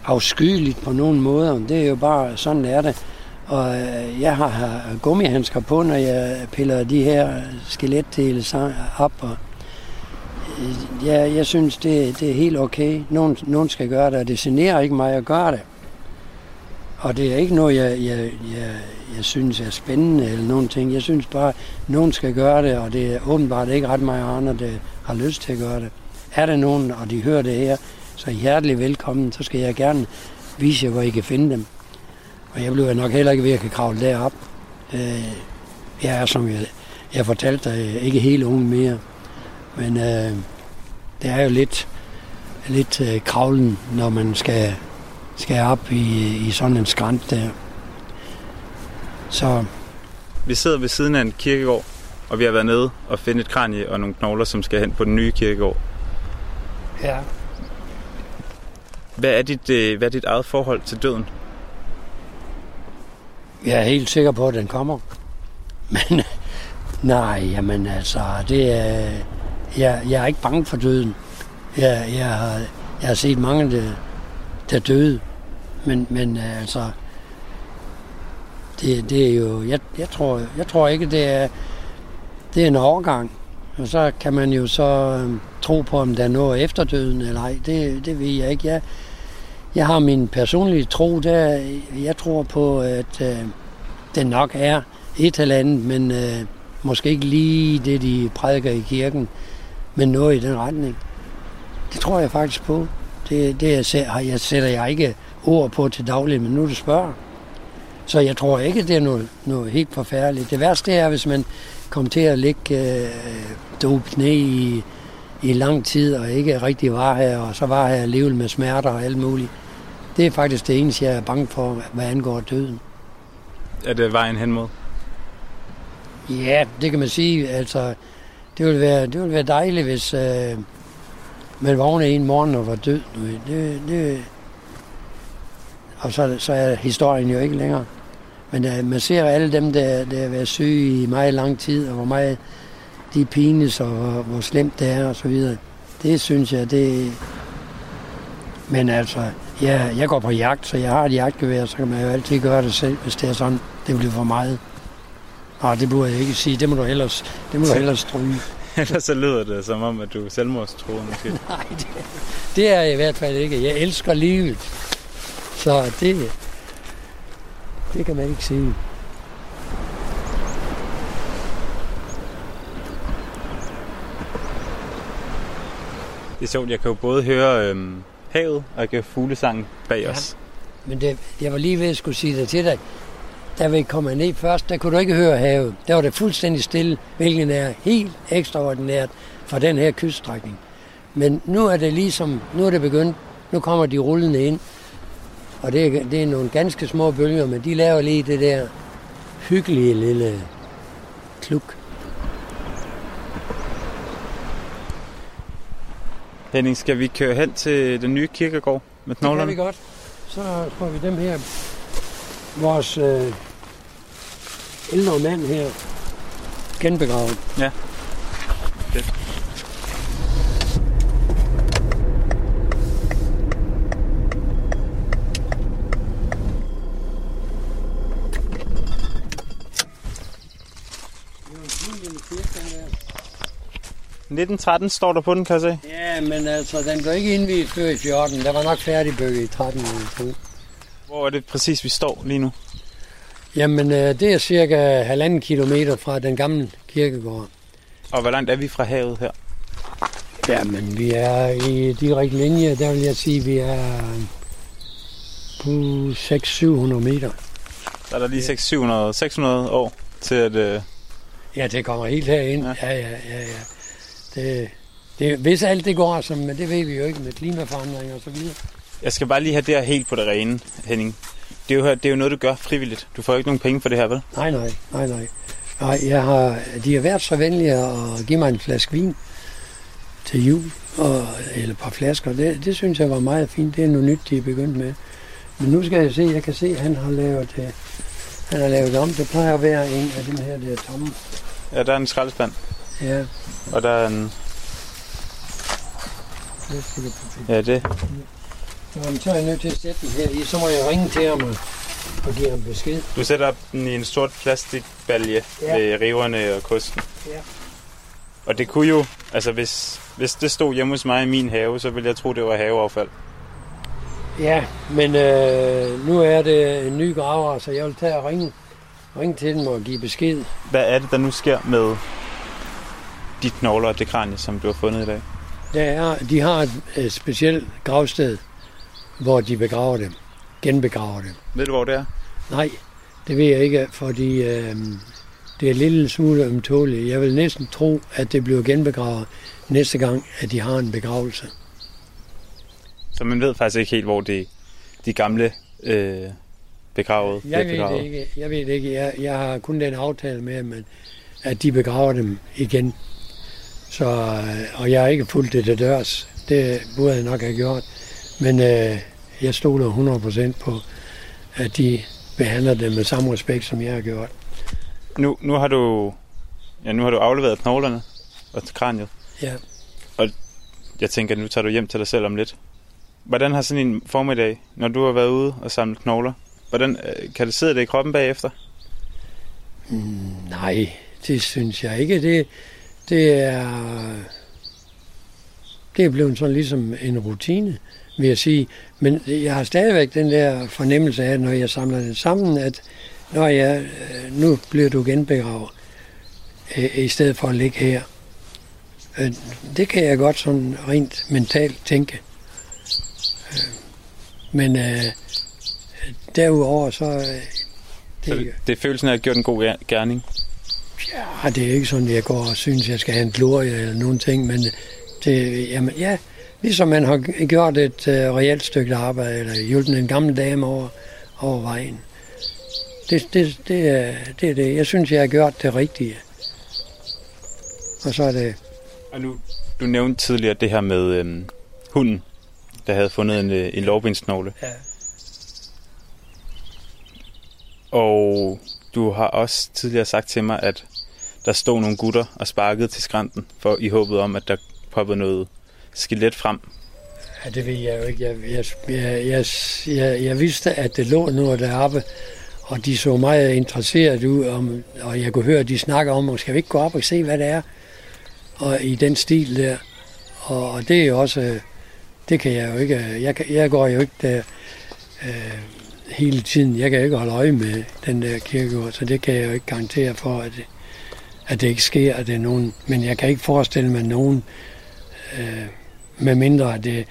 afskyeligt på nogen måde. Det er jo bare, sådan er det. Og øh, jeg har gummihandsker på, når jeg piller de her skeletdele op, og øh, jeg, jeg synes, det, det er helt okay. Nogen, nogen skal gøre det, og det generer ikke mig at gøre det. Og det er ikke noget, jeg, jeg, jeg, jeg synes er spændende eller nogen ting. Jeg synes bare, at nogen skal gøre det, og det er åbenbart ikke ret mange andre, der har lyst til at gøre det. Er der nogen, og de hører det her, så hjertelig velkommen. Så skal jeg gerne vise jer, hvor I kan finde dem. Og jeg bliver nok heller ikke ved at kan kravle derop. Øh, jeg er, som jeg, jeg fortalte dig, ikke helt ung mere. Men øh, det er jo lidt, lidt øh, kravlen, når man skal, skal op i, i sådan en skrant der. Så... Vi sidder ved siden af en kirkegård, og vi har været nede og finde et kranje og nogle knogler, som skal hen på den nye kirkegård. Ja. Hvad er dit, øh, hvad er dit eget forhold til døden? Jeg er helt sikker på, at den kommer. [LAUGHS] Men nej, jamen altså, det er, jeg, jeg er ikke bange for døden. Jeg, jeg, har, jeg har set mange, der, der døde. Men, men altså, det, det er jo, jeg, jeg, tror, jeg tror ikke, det er, det er en overgang. Og så kan man jo så øhm, tro på, om der er noget efterdøden eller ej. Det, det ved jeg ikke. Jeg, jeg har min personlige tro, der jeg tror på, at øh, det nok er et eller andet, men øh, måske ikke lige det, de prædiker i kirken, men noget i den retning. Det tror jeg faktisk på. Det, det jeg, jeg sætter jeg ikke ord på til daglig, men nu du spørger. Så jeg tror ikke, det er noget, noget helt forfærdeligt. Det værste er, hvis man kommer til at ligge øh, dope ned i, i lang tid, og ikke rigtig var her, og så var her alligevel med smerter og alt muligt. Det er faktisk det eneste, jeg er bange for, hvad angår døden. Er det vejen hen mod? Ja, det kan man sige. Altså, det ville være, det ville være dejligt, hvis øh, man vågnede en morgen og var død. Det, det, og så, så er historien jo ikke længere. Men uh, man ser alle dem, der, der har været syge i meget lang tid, og hvor meget de pines, og hvor, hvor slemt det er, og så videre. Det synes jeg, det... Men altså, ja, jeg går på jagt, så jeg har et jagtgevær, så kan man jo altid gøre det selv, hvis det er sådan, det bliver for meget. Og det burde jeg ikke sige, det må du ellers, det må du ellers stryge. [LAUGHS] Ellers så lyder det som om, at du er selvmordstroende. [LAUGHS] Nej, det, det er jeg i hvert fald ikke. Jeg elsker livet. Så det, det kan man ikke sige. Det er sjovt, jeg kan jo både høre øhm, havet, og jeg kan høre fuglesangen bag ja. os. Men det, jeg var lige ved at skulle sige det til dig. Da vi kom ned først, der kunne du ikke høre havet. Der var det fuldstændig stille, hvilket er helt ekstraordinært for den her kyststrækning. Men nu er det ligesom, nu er det begyndt, nu kommer de rullende ind, og det er, det er nogle ganske små bølger, men de laver lige det der hyggelige lille kluk. Henning, skal vi køre hen til den nye kirkegård med knoglerne? Det kan vi godt. Så får vi dem her. Vores øh, ældre mand her genbegravet. Ja. Fedt. 1913 står der på den, kan jeg se. Ja, men altså, den blev ikke indvidet før i 14. Der var nok færdigbygget i 13 Hvor er det præcis, vi står lige nu? Jamen, øh, det er cirka halvanden kilometer fra den gamle kirkegård. Og hvor langt er vi fra havet her? Jamen, vi er i direkte linje, der vil jeg sige, vi er på 600-700 meter. Så er der lige 600-600 år til at... Uh... Ja, det kommer helt herind. Ja, ja, ja. ja, ja. Det, det, hvis alt det går, som, men det ved vi jo ikke med klimaforandringer og så videre. Jeg skal bare lige have det her helt på det rene, Henning. Det er, jo, det er jo noget, du gør frivilligt. Du får ikke nogen penge for det her, vel? Nej, nej, nej, nej. nej jeg har, de har været så venlige at give mig en flaske vin til jul, og, eller et par flasker. Det, det synes jeg var meget fint. Det er noget nyt, de er begyndt med. Men nu skal jeg se, jeg kan se, at han har lavet det, han har lavet om. Det plejer at være en af dem her, der er tomme. Ja, der er en skraldespand. Ja. Og der er en... Ja, det. Jamen, så er jeg nødt til at sætte den her i. Så må jeg ringe til ham og, og give ham besked. Du sætter den i en sort plastikbalje ja. ved riverne og kosten. Ja. Og det kunne jo, altså hvis, hvis det stod hjemme hos mig i min have, så ville jeg tro, det var haveaffald. Ja, men øh, nu er det en ny graver, så jeg vil tage og ringe, ringe til dem og give besked. Hvad er det, der nu sker med de knogler og det kranie, som du har fundet i dag? Der er, de har et, et specielt gravsted, hvor de begraver dem, genbegraver dem. Ved du, hvor det er? Nej, det ved jeg ikke, fordi øh, det er en lille smule ømtåligt. Jeg vil næsten tro, at det bliver genbegravet næste gang, at de har en begravelse. Så man ved faktisk ikke helt, hvor de, de gamle øh, begravet jeg ved begravet? Det ikke. Jeg ved det ikke. Jeg, jeg har kun den aftale med dem, at de begraver dem igen så, øh, og jeg har ikke fulgt det til dørs. Det burde jeg nok have gjort. Men øh, jeg stoler 100% på, at de behandler det med samme respekt, som jeg har gjort. Nu, nu har du ja, nu har du afleveret knoglerne og kraniet. Ja. Og jeg tænker, nu tager du hjem til dig selv om lidt. Hvordan har sådan en formiddag, når du har været ude og samlet knogler, hvordan, øh, kan det sidde det i kroppen bagefter? Mm, nej, det synes jeg ikke. Det, det er det er blevet sådan ligesom en rutine, vil jeg sige. Men jeg har stadigvæk den der fornemmelse af, når jeg samler det sammen, at når jeg, øh, nu bliver du genbegravet, øh, i stedet for at ligge her. Øh, det kan jeg godt sådan rent mentalt tænke. Men øh, derudover så... Øh, det, så det, det er følelsen af at have gjort en god gerning? Ja, det er ikke sådan, at jeg går og synes, jeg skal have en glorie eller nogen ting, men det, jamen, ja, ligesom man har gjort et uh, reelt stykke arbejde, eller hjulpet en gammel dame over, over vejen. Det, det, det, er, det er det. Jeg synes, jeg har gjort det rigtige. Og så er det... Og nu, du nævnte tidligere det her med øhm, hunden, der havde fundet en, øh, en lovbindsknogle. Ja. Og du har også tidligere sagt til mig, at der stod nogle gutter og sparkede til skrænten, for i håbet om, at der poppede noget skelet frem. Ja, det ved jeg jo ikke. Jeg, jeg, jeg, jeg, jeg, jeg vidste, at det lå noget deroppe, og de så meget interesseret ud, om, og jeg kunne høre, at de snakker om, skal vi ikke gå op og se, hvad det er? Og i den stil der. Og, og det er jo også, øh, det kan jeg jo ikke, øh, jeg, jeg går jo ikke der øh, øh hele tiden. Jeg kan ikke holde øje med den der kirkegård, så det kan jeg jo ikke garantere for, at det, at det ikke sker, at det er nogen, men jeg kan ikke forestille mig nogen, øh, med mindre at det,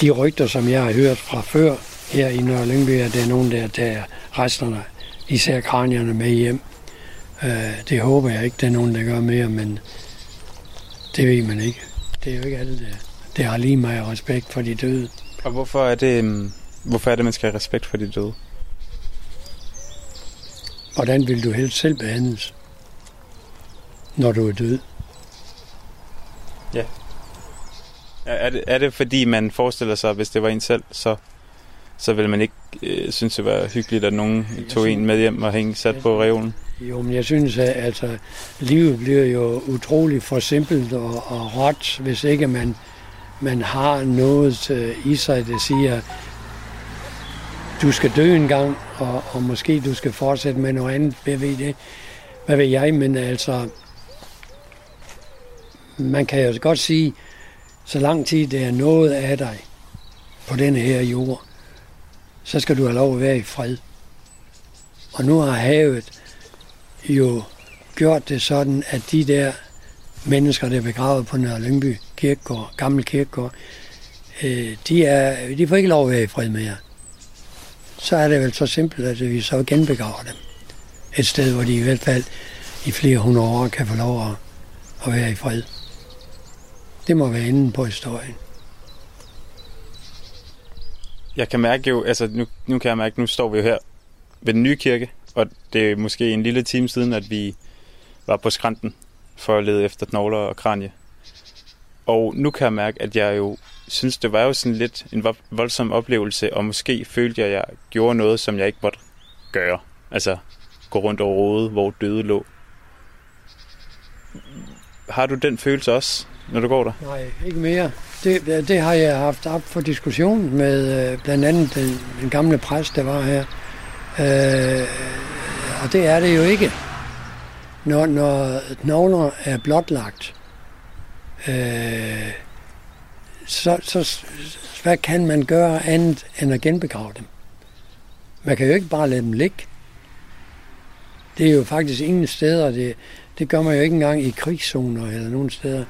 de rygter, som jeg har hørt fra før her i Nørre Lyngby, at det er nogen, der tager resterne, især kranierne med hjem. Øh, det håber jeg ikke, det er nogen, der gør mere, men det ved man ikke. Det er jo ikke alle, der, der har lige meget respekt for de døde. Og hvorfor er det, øhm, hvorfor er det man skal have respekt for de døde? Hvordan vil du helst selv behandles, når du er død? Ja. Er det, er det fordi, man forestiller sig, at hvis det var en selv, så, så ville man ikke øh, synes, det var hyggeligt, at nogen tog synes, en med hjem og hænge sat på reolen? Jo, men jeg synes, at altså, livet bliver jo utrolig for simpelt og, og råt, hvis ikke man, man har noget i sig, der siger, du skal dø en gang, og, og måske du skal fortsætte med noget andet, hvad ved, det, hvad ved jeg, men altså, man kan jo godt sige, så lang tid det er noget af dig på denne her jord, så skal du have lov at være i fred. Og nu har havet jo gjort det sådan, at de der mennesker, der er begravet på Nørre Lyngby kirkegård, gammel kirkegård, øh, de, er, de får ikke lov at være i fred mere. Så er det vel så simpelt, at vi så genbegraver dem. Et sted, hvor de i hvert fald i flere hundrede år kan få lov at, at være i fred. Det må være enden på historien. Jeg kan mærke jo, altså nu, nu kan jeg mærke, nu står vi jo her ved den nye kirke, og det er måske en lille time siden, at vi var på skrænten for at lede efter knogler og kranje. Og nu kan jeg mærke, at jeg jo synes, det var jo sådan lidt en voldsom oplevelse, og måske følte jeg, at jeg gjorde noget, som jeg ikke måtte gøre. Altså gå rundt og rode, hvor døde lå. Har du den følelse også? når du går der? Nej, ikke mere. Det, det har jeg haft op for diskussion med øh, blandt andet den, den gamle præst, der var her. Øh, og det er det jo ikke. Når, når knogler er blotlagt, øh, så, så hvad kan man gøre andet end at genbegrave dem? Man kan jo ikke bare lade dem ligge. Det er jo faktisk ingen steder, det, det gør man jo ikke engang i krigszoner eller nogen steder.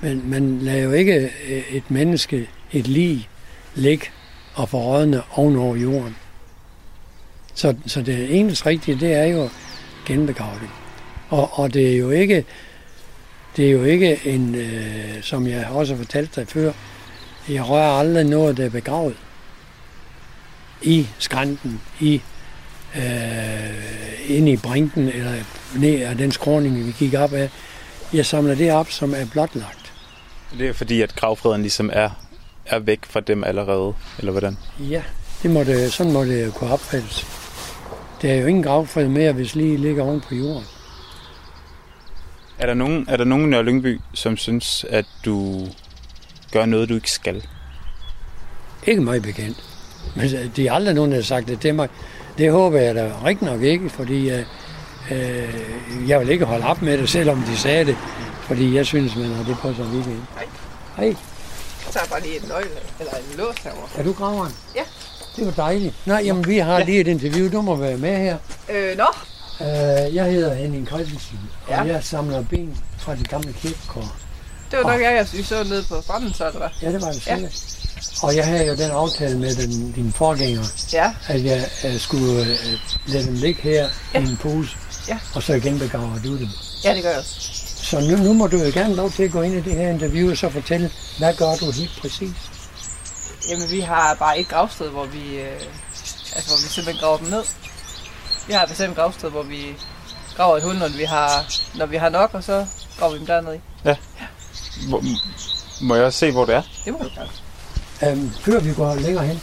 Men man lader jo ikke øh, et menneske, et lig, ligge og forrådne ovenover jorden. Så, så det eneste rigtige, det er jo genbegravning. Og, og det er jo ikke, det er jo ikke en, øh, som jeg også har fortalt dig før, jeg rører aldrig noget, der er begravet i skrænten, i øh, ind i brinken, eller ned af den skråning, vi gik op af. Jeg samler det op, som er blotlagt. Det er fordi, at gravfreden ligesom er, er væk fra dem allerede, eller hvordan? Ja, det må det, sådan må det kunne opfattes. Der er jo ingen gravfred mere, hvis lige ligger oven på jorden. Er der nogen, er der nogen i Nørre Lyngby, som synes, at du gør noget, du ikke skal? Ikke mig bekendt. Men de er aldrig nogen, der har sagt det til mig. Det håber jeg da rigtig nok ikke, fordi øh, øh, jeg vil ikke holde op med det, selvom de sagde det. Fordi jeg synes, man har det på sig weekend. Hej. Hej, Jeg tager bare lige en nøgle, eller en lås herovre. er du graveren? Ja. Det var dejligt. Nej, jamen vi har lige et interview. Du må være med her. Øh, nå, Uh, jeg hedder Henning Christensen, og Ja. jeg samler ben fra det gamle kirkekår. det var nok jeg, jeg så nede på stranden, så eller hvad? Ja, det var det Ja. sikkert. Og jeg havde jo den aftale med den, din forgænger, Ja, at jeg uh, skulle uh, lade dem ligge her Ja. i en pose, Ja. og så igen begraver du dem. ja det gør jeg også. Så nu, nu må du jo gerne lov til at gå ind i det her interview og så fortælle, hvad gør du helt præcis? Jamen, vi har bare et gravsted, hvor vi, øh, altså, hvor vi simpelthen graver dem ned. Vi har et bestemt gravsted, hvor vi graver et hul, når vi har, når vi har nok, og så graver vi dem dernede i. Hvor, må jeg også se, hvor det er? Det må du gøre. Um, før vi går længere hen,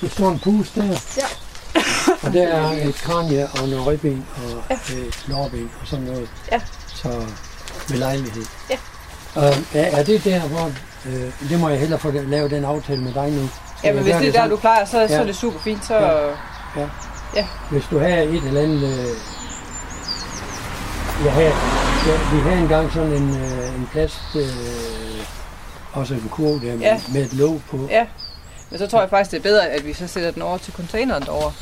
der står en pus der. Ja. [LAUGHS] og der er et kranje og noget ribben og ja. et lårben og sådan noget. Ja. Så med lejlighed. Ja. Um, er, er det der, hvor... Øh, det må jeg hellere få lavet den aftale med dig nu. Skal Jamen, jeg hvis det er der, sådan? du plejer, så, så Ja. er det super fint. Så, Ja. Hvis du har et eller andet... Øh, jeg havde, ja, vi havde engang sådan en, øh, en plast... Øh, også en kurv der med, Ja. med et låg på. Ja, men så tror jeg faktisk, det er bedre, at vi så sætter den over til containeren derovre.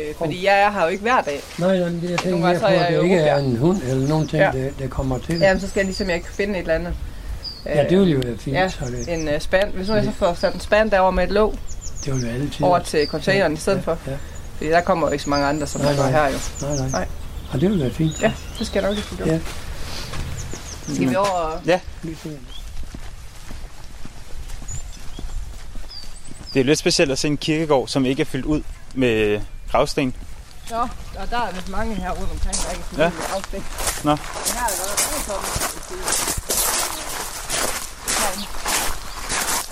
Øh, fordi jeg er her jo ikke hver dag. Nej, nej, det jeg tænker mere på, er at det ikke er en hund eller nogen ting, Ja. der, der kommer til. Jamen, så skal jeg ligesom, jeg kan finde et eller andet. ja, det ville jo være fint. Ja, så det, en uh, spand. Hvis nu jeg så får sat en spand derover med et låg det ville være altid. over til containeren i stedet for. Ja, Fordi der kommer jo ikke så mange andre, som Nej, der nej. her jo. nej, nej. Nej. Og det ville være fint. Ja, så skal jeg nok gjort. Ja. Skal vi over og... Lige fint. Det er lidt specielt at se en kirkegård, som ikke er fyldt ud med gravsten. Nå, og der er vist mange her rundt omkring, der ikke er Ja. ja. afstik. Nå. Men her er der mange tomme.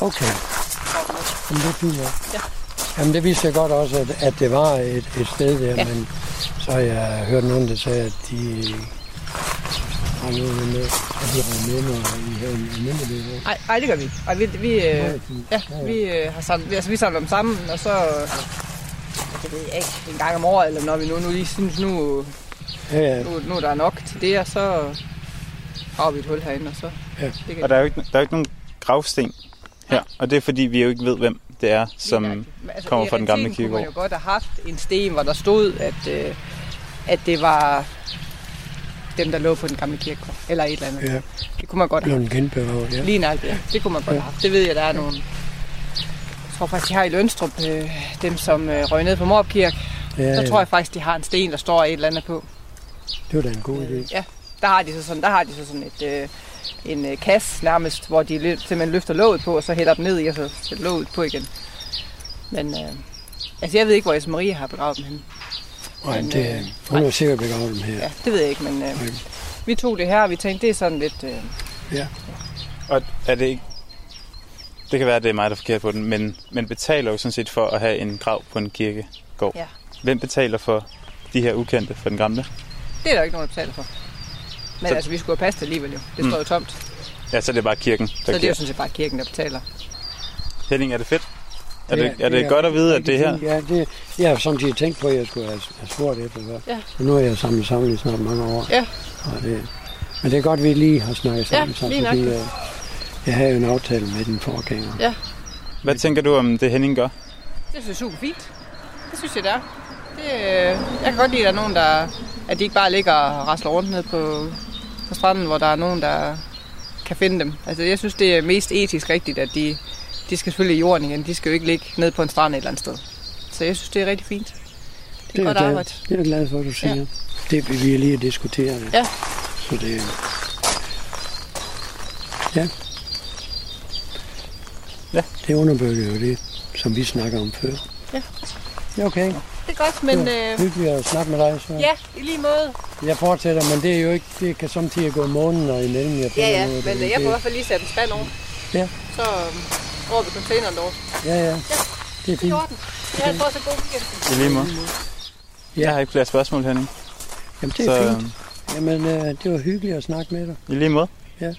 Okay, Jamen, det er fint, ja. Ja. Jamen, det vidste jeg godt også, at, at det var et, et sted der, Ja. men så har jeg hørt nogen, der sagde, at de har noget med, at de har med, når I har en almindelig Nej, nej, det gør vi ikke. Ej, vi, vi, øh, ja, vi, øh, har samlet, altså, vi samler dem sammen, og så... Øh, det ved jeg ikke, en gang om året, eller når vi nu, nu lige synes, nu, Ja, ja. nu, nu der er nok til det, og så graver vi et hul herinde, og så... Ja. Og der er jo ikke, der er jo ikke nogen gravsten her. Og det er fordi, vi jo ikke ved, hvem det er, som... Altså, kommer fra den gamle realiteten kunne man kirkegård. jo godt have haft en sten, hvor der stod, at, øh, at det var dem, der lå på den gamle kirkegård, eller et eller andet. Ja, Det kunne man godt have blevet genbevaret, ja. Lige nok, ja. Det kunne man godt Ja. have haft. Det ved jeg, der er nogle... Jeg tror faktisk, de har i Lønstrup, øh, dem som øh, røg ned på Morup Kirke. ja, Så ja. tror jeg faktisk, de har en sten, der står et eller andet på. Det var da en god idé. Ja, der har de så sådan, der har de så sådan et, øh, en øh, kasse nærmest, hvor de simpelthen løfter låget på, og så hælder dem ned i, og så sætter låget på igen. Men øh, altså, jeg ved ikke, hvor Else Marie har begravet dem henne. Nej, Men, det, øh, hun har sikkert begravet dem her. Ja, det ved jeg ikke, men øh, vi tog det her, og vi tænkte, det er sådan lidt... Øh, Og er det ikke... Det kan være, at det er mig, der er forkert på den, men man betaler jo sådan set for at have en grav på en kirkegård. Ja. Hvem betaler for de her ukendte for den gamle? det er der ikke nogen, der betaler for. Men Så- altså, vi skulle have passet alligevel jo. Det Mm. står jo tomt. Ja, så er det bare kirken, der Så det er jo sådan set bare kirken, der betaler. Henning, er det fedt? Er det, er det godt at vide, at det er her? Ja, det, jeg har samtidig tænkt på, at jeg skulle have, have spurgt efter det. Ja. Så nu har jeg samlet sammen i snart mange år. Ja. Og det, men det er godt, at vi lige har snakket sammen. Ja, lige fordi nok. øh, jeg havde jo en aftale med den forgænger. Hvad tænker du om det, Henning gør? Det synes jeg er super fint. Det synes jeg, det er. Det, øh, jeg kan godt lide, at der er nogen, der... At de ikke bare ligger og rasler rundt ned på, på stranden, hvor der er nogen, der kan finde dem. Altså, jeg synes, det er mest etisk rigtigt, at de, de skal selvfølgelig i jorden igen. De skal jo ikke ligge ned på en strand et eller andet sted. Så jeg synes, det er rigtig fint. Det er, jeg godt glad, arbejde. det er jeg glad for, at du siger. Ja. Det vil vi lige diskutere. Det. Ja. Så det, ja. Ja. Det underbygger jo det, som vi snakker om før. Ja. Ja, okay. Det er godt, men... Øh, Hyggeligt at snakke med dig. Så. ja, i lige måde. Jeg fortsætter, men det er jo ikke, det kan samtidig gå måneder imellem. Jeg Ja, ja, noget, men det- øh, jeg får i hvert fald lige sætte en spand over. Ja. Så øh, over ved containeren derovre. Ja, ja. Det er fint. Jeg har fået så god weekend. I lige måde. Jeg har ikke flere spørgsmål, Henning. Jamen, det er Så fint. Jamen, øh, det var hyggeligt at snakke med dig. i lige måde. Ja.